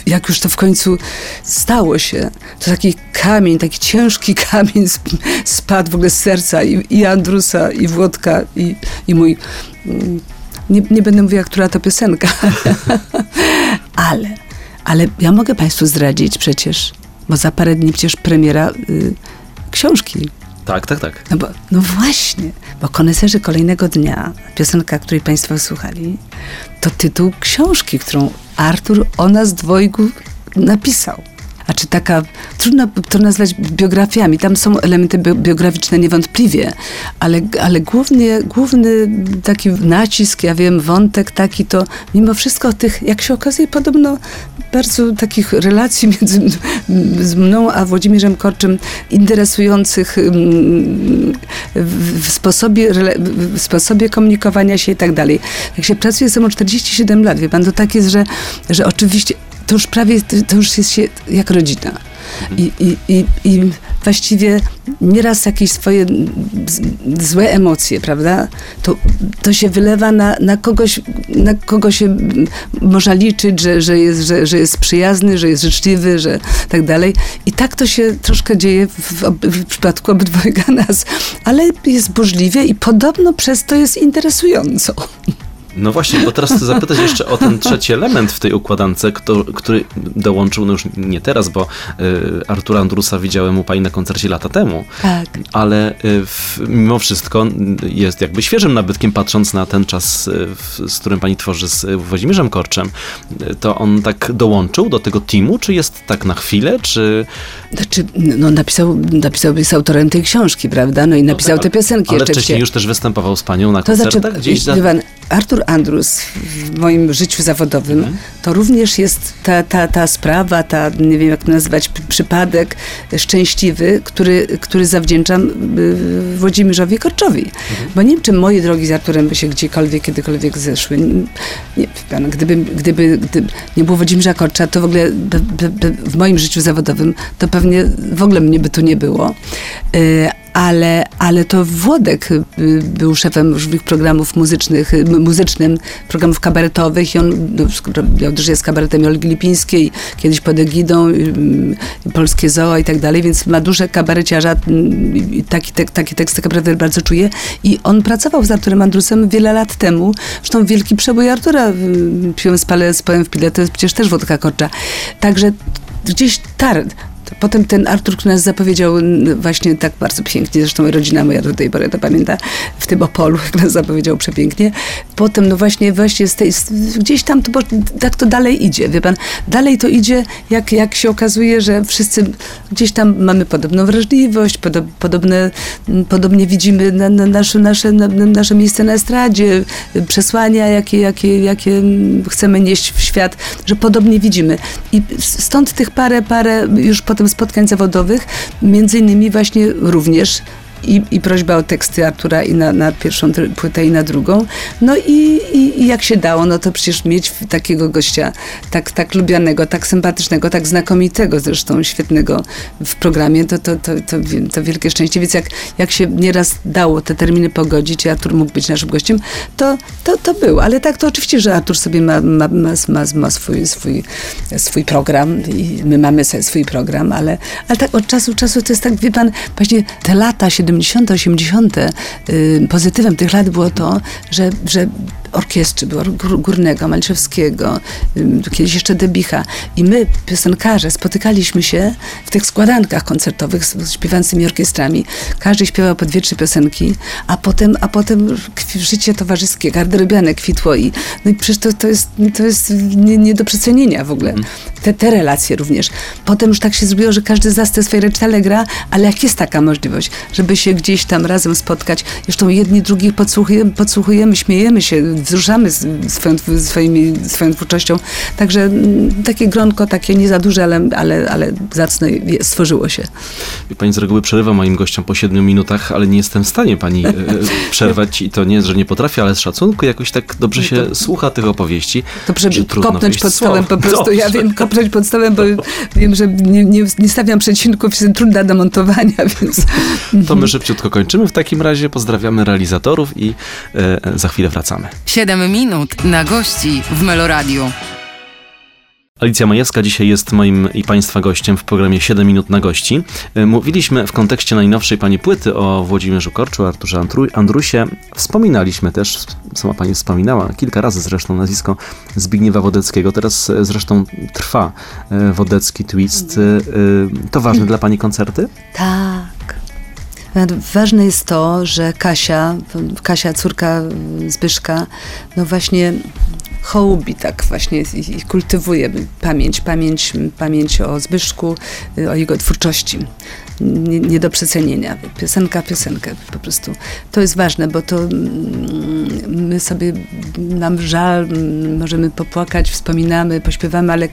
jak już to w końcu stało się, to taki kamień, taki ciężki kamień sp- spadł w ogóle z serca i, i Andrusa, i Włodka, i, i mój... mm, Nie, nie będę mówiła, która to piosenka, ale, ale ja mogę Państwu zdradzić przecież, bo za parę dni przecież premiera y, książki. Tak, tak, tak. No, bo, no właśnie, bo koneserzy kolejnego dnia, piosenka, której Państwo słuchali, to tytuł książki, którą Artur o nas dwojgu napisał. A czy taka, trudno to nazwać biografiami, tam są elementy bi- biograficzne niewątpliwie, ale, ale głównie, główny taki nacisk, ja wiem, wątek taki to mimo wszystko tych, jak się okazuje, podobno bardzo takich relacji między z mną a Włodzimierzem Korczym interesujących w, sposobie, w sposobie komunikowania się i tak dalej. Jak się pracuje ze mną 47 lat, wie pan, to tak jest, że, że oczywiście to już prawie, to już jest się jak rodzina. I, i, i, I właściwie nieraz jakieś swoje złe emocje, prawda? To, to się wylewa na, na kogoś, na kogo się można liczyć, że, że, jest, że, że jest przyjazny, że jest życzliwy, że tak dalej. I tak to się troszkę dzieje w, w przypadku obydwojga nas. Ale jest burzliwie i podobno przez to jest interesująco. No właśnie, bo teraz chcę zapytać jeszcze o ten trzeci element w tej układance, kto, który dołączył, no już nie teraz, bo y, Artura Andrusa widziałem u pani na koncercie lata temu, Tak. ale y, w, mimo wszystko jest jakby świeżym nabytkiem, patrząc na ten czas, y, w, z którym pani tworzy z y, Włodzimierzem Korczem. Y, To on tak dołączył do tego teamu, czy jest tak na chwilę, czy... Znaczy, no napisał, napisał, jest autorem tej książki, prawda? No i napisał tak, te piosenki Ale jeszcze wcześniej już też występował z panią na To znaczy, gdzieś za... Artur Andrus w moim życiu zawodowym, to również jest ta, ta, ta sprawa, ta, nie wiem jak to nazwać, przypadek szczęśliwy, który, który zawdzięczam y, Włodzimierzowi Korczowi. Bo nie wiem, czy moje drogi z Arturem by się gdziekolwiek, kiedykolwiek zeszły. Nie, pan, gdyby, gdyby, gdyby nie było Włodzimierza Korcza, to w ogóle w moim życiu zawodowym to pewnie w ogóle mnie by tu nie było. Ale, ale to Włodek y, był szefem różnych programów muzycznych, y, muzycznym, programów kabaretowych i on no, robił też jest kabaretem Olgi Lipińskiej, kiedyś pod egidą, y, Polskie Zoo i tak dalej, więc ma duże kabareciarza, taki, tek, taki teksty kabaretowe bardzo czuje i on pracował z Arturem Andrusem wiele lat temu, zresztą wielki przebój Artura, piłem spalę, spałem w pile, to jest przecież też Włodka Korcza. Także gdzieś tar, Potem ten Artur, który nas zapowiedział właśnie tak bardzo pięknie, zresztą rodzina moja do tej pory to pamięta, w tym Opolu, jak nas zapowiedział przepięknie. Potem no właśnie, właśnie z tej, z, gdzieś tam to, tak to dalej idzie, wie pan. Dalej to idzie, jak, jak się okazuje, że wszyscy gdzieś tam mamy podobną wrażliwość, podo, podobne, podobnie widzimy na, na nasze, nasze, na, na nasze miejsce na estradzie, przesłania, jakie, jakie, jakie chcemy nieść w świat, że podobnie widzimy. I stąd tych parę, parę już potem spotkań zawodowych, między innymi właśnie również i, i prośba o teksty Artura i na, na pierwszą płytę i na drugą. No i, i, i jak się dało, no to przecież mieć takiego gościa tak, tak lubianego, tak sympatycznego, tak znakomitego zresztą, świetnego w programie, to, to, to, to, to wielkie szczęście. Więc jak, jak się nieraz dało te terminy pogodzić i Artur mógł być naszym gościem, to, to, to był. Ale tak to oczywiście, że Artur sobie ma, ma, ma, ma, ma swój, swój, swój program i my mamy swój program, ale, ale tak od czasu do czasu to jest tak, wie pan, właśnie te lata 70., 80., y, pozytywem tych lat było to, że, że orkiestry było Gór- Górnego, Malczewskiego, kiedyś jeszcze Debicha i my, piosenkarze, spotykaliśmy się w tych składankach koncertowych z, śpiewającymi orkiestrami. Każdy śpiewał po dwie, trzy piosenki, a potem, a potem życie towarzyskie, garderobiane kwitło i, no i przecież to, to jest, to jest nie, nie do przecenienia w ogóle. Te, te relacje również. Potem już tak się zrobiło, że każdy z nas te swoje recitale gra, ale jak jest taka możliwość, żeby się gdzieś tam razem spotkać, zresztą jedni drugich podsłuchujemy, podsłuchujemy śmiejemy się, wzruszamy swoją, swoimi, swoją twórczością. Także mm, takie gronko, takie nie za duże, ale, ale, ale zacne stworzyło się. Pani z reguły przerywa moim gościom po siedmiu minutach, ale nie jestem w stanie pani e, przerwać i to nie że nie potrafię, ale z szacunku jakoś tak dobrze się słucha tych opowieści. To trudno kopnąć pod stołem po prostu. Ja Dobrze. wiem, kopnąć pod stołem, bo wiem, że nie, nie, nie stawiam przecinków, jestem trudna do montowania, więc... To my szybciutko kończymy. W takim razie pozdrawiamy realizatorów i e, za chwilę wracamy. 7 minut na gości w Meloradiu. Alicja Majewska dzisiaj jest moim i Państwa gościem w programie 7 minut na gości. E, Mówiliśmy w kontekście najnowszej Pani płyty o Włodzimierzu Korczu, Arturze Andru- Andrusie. Wspominaliśmy też, sama Pani wspominała, kilka razy zresztą nazwisko Zbigniewa Wodeckiego. Teraz e, zresztą trwa e, Wodecki Twist. To ważne dla Pani koncerty? Tak. Ważne jest to, że Kasia, Kasia, córka Zbyszka, no właśnie hołubi tak właśnie i kultywuje pamięć, pamięć, pamięć o Zbyszku, y, o jego twórczości. Nie, nie do przecenienia. Piosenka, piosenkę po prostu. To jest ważne, bo to mm, my sobie, nam żal, możemy popłakać, wspominamy, pośpiewamy, ale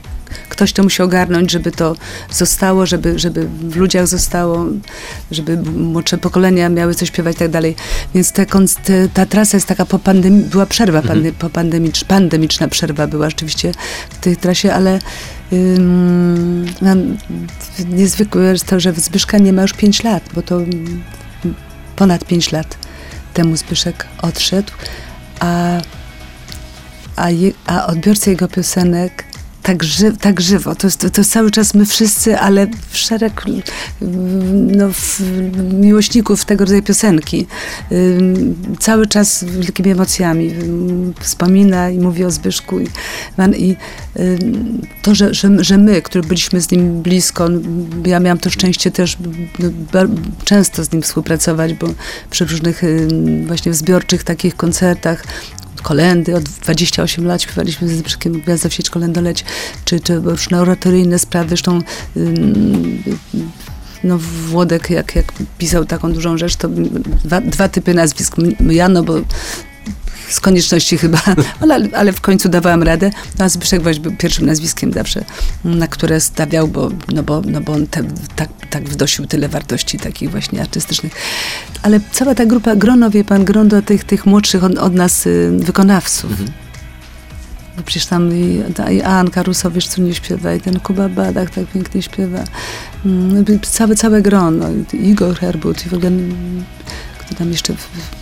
ktoś to musi ogarnąć, żeby to zostało, żeby, żeby w ludziach zostało, żeby młodsze pokolenia miały coś śpiewać i tak dalej. Więc te, ta trasa jest taka po pandemii, była przerwa, pande, po pandemicz, pandemiczna przerwa była rzeczywiście w tej trasie, ale ym, mam niezwykłe jest to, że Zbyszka nie ma już 5 lat, bo to ponad 5 lat temu Zbyszek odszedł, a, a, je, a odbiorcy jego piosenek tak, ży, tak żywo. To to jest cały czas my wszyscy, ale w szereg no, w, miłośników tego rodzaju piosenki. Cały czas wielkimi emocjami wspomina i mówi o Zbyszku. I, i to, że, że, że my, którzy byliśmy z nim blisko, ja miałam to szczęście też no, często z nim współpracować, bo przy różnych właśnie zbiorczych takich koncertach kolendy, od 28 lat śpiewaliśmy z Zbyszkiem Gwiazda sieć kolendoleć, czy, czy różne oratoryjne sprawy, zresztą no, Włodek, jak, jak pisał taką dużą rzecz, to dwa, dwa typy nazwisk. M- Jano, bo z konieczności chyba, ale, ale w końcu dawałam radę. No, a Zbyszek Woś był pierwszym nazwiskiem zawsze, na które stawiał, bo, no bo, no bo on te, tak, tak wnosił tyle wartości takich właśnie artystycznych. Ale cała ta grupa, grono, wie pan, grono tych, tych młodszych od, od nas y, wykonawców. Bo przecież tam i, i Anka Rusowicz, co nie śpiewa, i ten Kuba Badach tak pięknie śpiewa. Mm, Całe, całe grono, Igor Herbut i w ogóle, mm, kto tam jeszcze... w-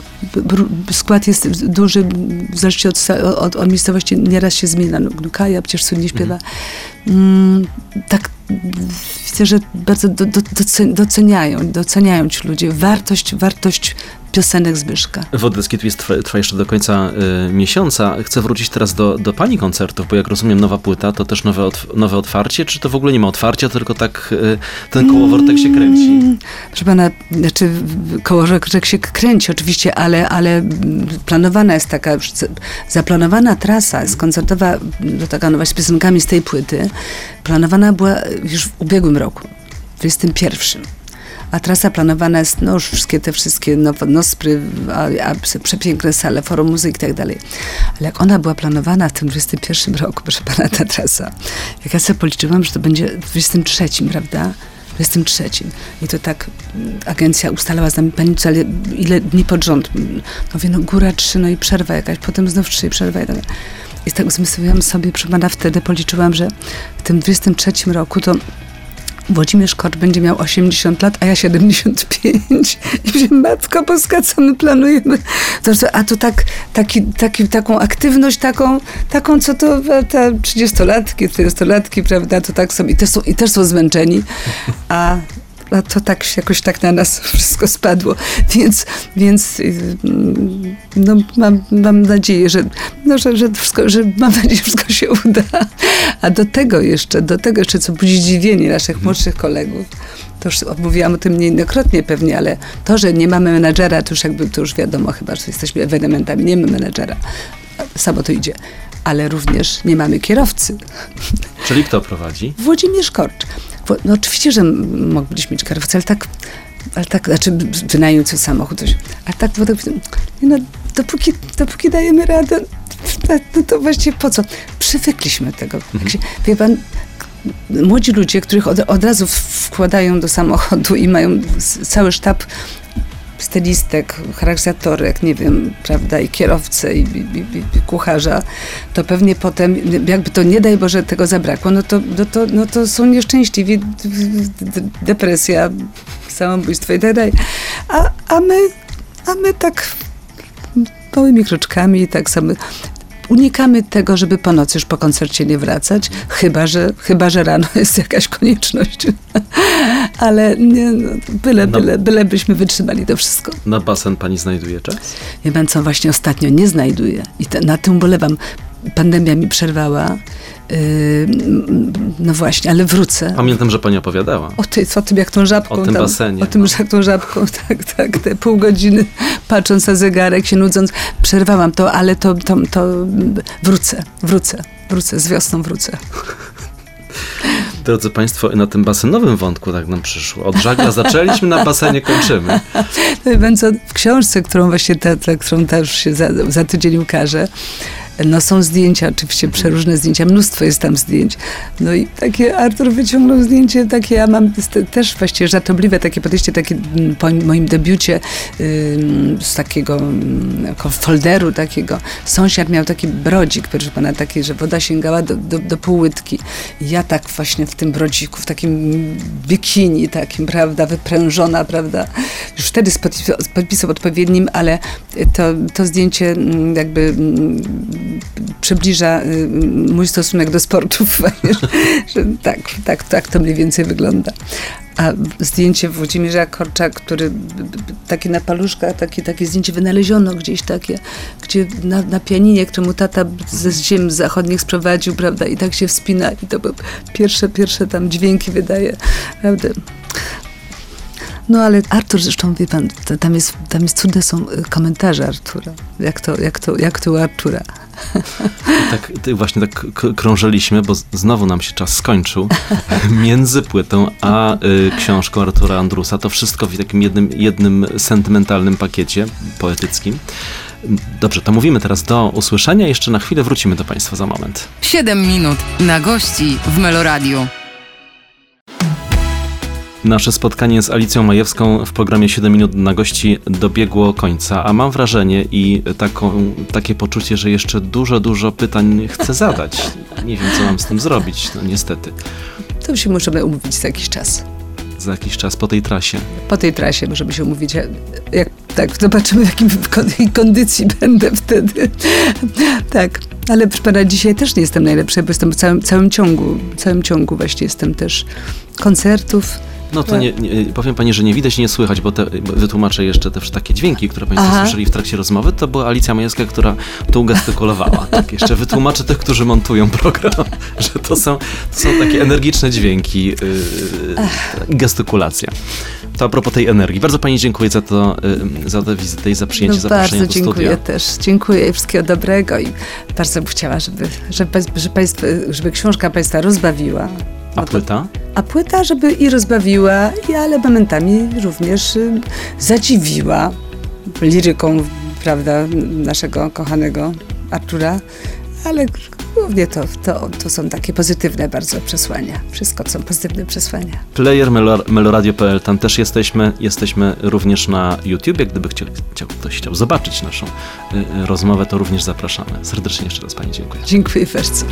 Skład jest duży, w zależności od, od, od miejscowości nieraz się zmienia. No, no Kaja przecież cudnie śpiewa. Mm, tak widzę, że bardzo do, do, doce- doceniają, doceniają ci ludzie wartość, wartość piosenek Zbyszka. Wodecki tu jest trwa, trwa jeszcze do końca y, miesiąca. Chcę wrócić teraz do, do pani koncertów, bo jak rozumiem, nowa płyta to też nowe, otw- nowe otwarcie, czy to w ogóle nie ma otwarcia, tylko tak y, ten kołowortek się kręci? Mm, Proszę pana, znaczy kołoworek się kręci oczywiście, ale, ale mm, planowana jest taka, zaplanowana trasa jest koncertowa, do taka nowa z piosenkami z tej płyty, planowana była już w ubiegłym roku, w 21. A trasa planowana jest, no już wszystkie te wszystkie now- Nospry, a, a przepiękne sale, forum muzyki i tak dalej. Ale jak ona była planowana w tym 21 roku, proszę pana, ta trasa, jak ja sobie policzyłam, że to będzie w 23, prawda? W 23. I to tak mm, agencja ustalała z nami pani, ale ile dni pod rząd? No mówię, no góra trzy, no i przerwa jakaś, potem znów trzy, i przerwa i tak dalej. I tak zmysliłam sobie, proszę pana, wtedy policzyłam, że w tym 23 roku to Włodzimierz Korcz będzie miał 80 lat, a ja 75. I mówię, matko boska, co my planujemy? A to tak, taki, taki, taką aktywność, taką, taką co to e, te 30-latki, 40-latki, prawda, to tak są i też są, i też są zmęczeni, a a to tak się jakoś tak na nas wszystko spadło. Więc, więc y, no, mam, mam nadzieję, że, no, że, że, wszystko, że mam nadzieję, że wszystko się uda. A do tego jeszcze, do tego jeszcze, co budzi zdziwienie naszych młodszych kolegów, to już mówiłam o tym niejednokrotnie pewnie, ale to, że nie mamy menadżera, to już jakby to już wiadomo chyba, że jesteśmy ewenementami, nie mamy menadżera. Samo to idzie. Ale również nie mamy kierowcy. Czyli kto prowadzi? Włodzimierz Korcz. No oczywiście, że m- moglibyśmy mieć kierowcę, ale tak, ale tak, znaczy wynająć samochód, coś. ale tak, bo tak no, dopóki, dopóki dajemy radę, no, to właściwie po co? Przywykliśmy do tego. Jak się, wie pan, młodzi ludzie, których od, od razu wkładają do samochodu i mają cały sztab stylistek, charakterzatorek, nie wiem, prawda, i kierowcę, i, i, i, i kucharza, to pewnie potem, jakby to nie daj Boże tego zabrakło, no to, no to, no to są nieszczęśliwi, depresja, samobójstwo i tak dalej. A, a my, a my tak małymi kroczkami, tak samo unikamy tego, żeby po nocy już po koncercie nie wracać, chyba, że, chyba, że rano jest jakaś konieczność. Ale nie, no, byle, No. byle, byle byśmy wytrzymali to wszystko. Na basen pani znajduje czas? Wie pan co, właśnie ostatnio nie znajduję i te, na tym bolewam. Pandemia mi przerwała. Yy, no właśnie, ale wrócę. Pamiętam, że pani opowiadała. O, ty, o tym, jak tą żabką. O tym tam, basenie, O tym, no. jak tą żabką, tak, tak, te pół godziny patrząc na zegarek, się nudząc. Przerwałam to, ale to, to, to wrócę, wrócę, wrócę, z wiosną wrócę. Drodzy Państwo, na tym basenowym wątku tak nam przyszło. Od żagla zaczęliśmy, na basenie kończymy. Pan co, w książce, którą właśnie ta, ta, którą też się za, za tydzień ukaże, no są zdjęcia, oczywiście przeróżne zdjęcia, mnóstwo jest tam zdjęć. No i takie Artur wyciągnął zdjęcie takie, ja mam te- też właściwie żartobliwe takie podejście, takie mm, po moim debiucie z takiego jako folderu takiego. Sąsiad miał taki brodzik, proszę pana, taki, że woda sięgała do, do, do półłytki. Ja tak właśnie w tym brodziku, w takim bikini takim, prawda, wyprężona, prawda, już wtedy z podpis- z podpisem odpowiednim, ale to, to zdjęcie mm, jakby mm, przybliża y, mój stosunek do sportów, tak, tak, tak to mniej więcej wygląda. A zdjęcie Włodzimierza Korcza, który takie na paluszkach, takie, takie zdjęcie wynaleziono gdzieś takie, gdzie na, na pianinie, któremu tata ze ziem zachodnich sprowadził, prawda, i tak się wspina i to były pierwsze, pierwsze tam dźwięki wydaje, prawda. No ale Artur, zresztą wie pan, tam, jest, tam jest cudne są y, komentarze Artura, jak to, jak to, jak to u Artura. Tak właśnie tak krążyliśmy, bo znowu nam się czas skończył. Między płytą a y, książką Artura Andrusa. To wszystko w takim jednym, jednym sentymentalnym pakiecie poetyckim. Dobrze, to mówimy teraz do usłyszenia. Jeszcze na chwilę wrócimy do Państwa za moment. 7 minut na gości w Meloradiu. Nasze spotkanie z Alicją Majewską w programie 7 minut na gości dobiegło końca, a mam wrażenie i taką, takie poczucie, że jeszcze dużo, dużo pytań chcę zadać. Nie wiem, co mam z tym zrobić, no niestety. To się możemy umówić za jakiś czas. Za jakiś czas po tej trasie. Po tej trasie możemy się umówić. Jak, tak, zobaczymy, w jakim kon- kondycji będę wtedy. tak, ale proszę pana, dzisiaj też nie jestem najlepsza, bo jestem w całym, całym ciągu, całym ciągu właśnie jestem też koncertów. No to Tak. nie, nie, powiem pani, że nie widać, nie słychać, bo, te, bo wytłumaczę jeszcze te takie dźwięki, które państwo Aha. słyszeli w trakcie rozmowy. To była Alicja Majewska, która tu gestykulowała. Tak, jeszcze wytłumaczę tych, którzy montują program, że to są, to są takie energiczne dźwięki yy, gestykulacja. To a propos tej energii. Bardzo pani dziękuję za, to, yy, za tę wizytę i za przyjęcie No zaproszenia bardzo do dziękuję studia. też. Dziękuję i wszystkiego dobrego i bardzo bym chciała, żeby, żeby, żeby, państwo, żeby książka Państwa rozbawiła. A No to- płyta? A płyta, żeby i rozbawiła, i, ale momentami również y, zadziwiła liryką, prawda, naszego kochanego Artura, ale głównie to, to, to są takie pozytywne bardzo przesłania. Wszystko to są pozytywne przesłania. Player melor- meloradio.pl, tam też jesteśmy. Jesteśmy również na YouTubie. Gdyby chciał, chciał, ktoś chciał zobaczyć naszą y, y, rozmowę, to również zapraszamy. Serdecznie jeszcze raz Pani dziękuję. Dziękuję bardzo.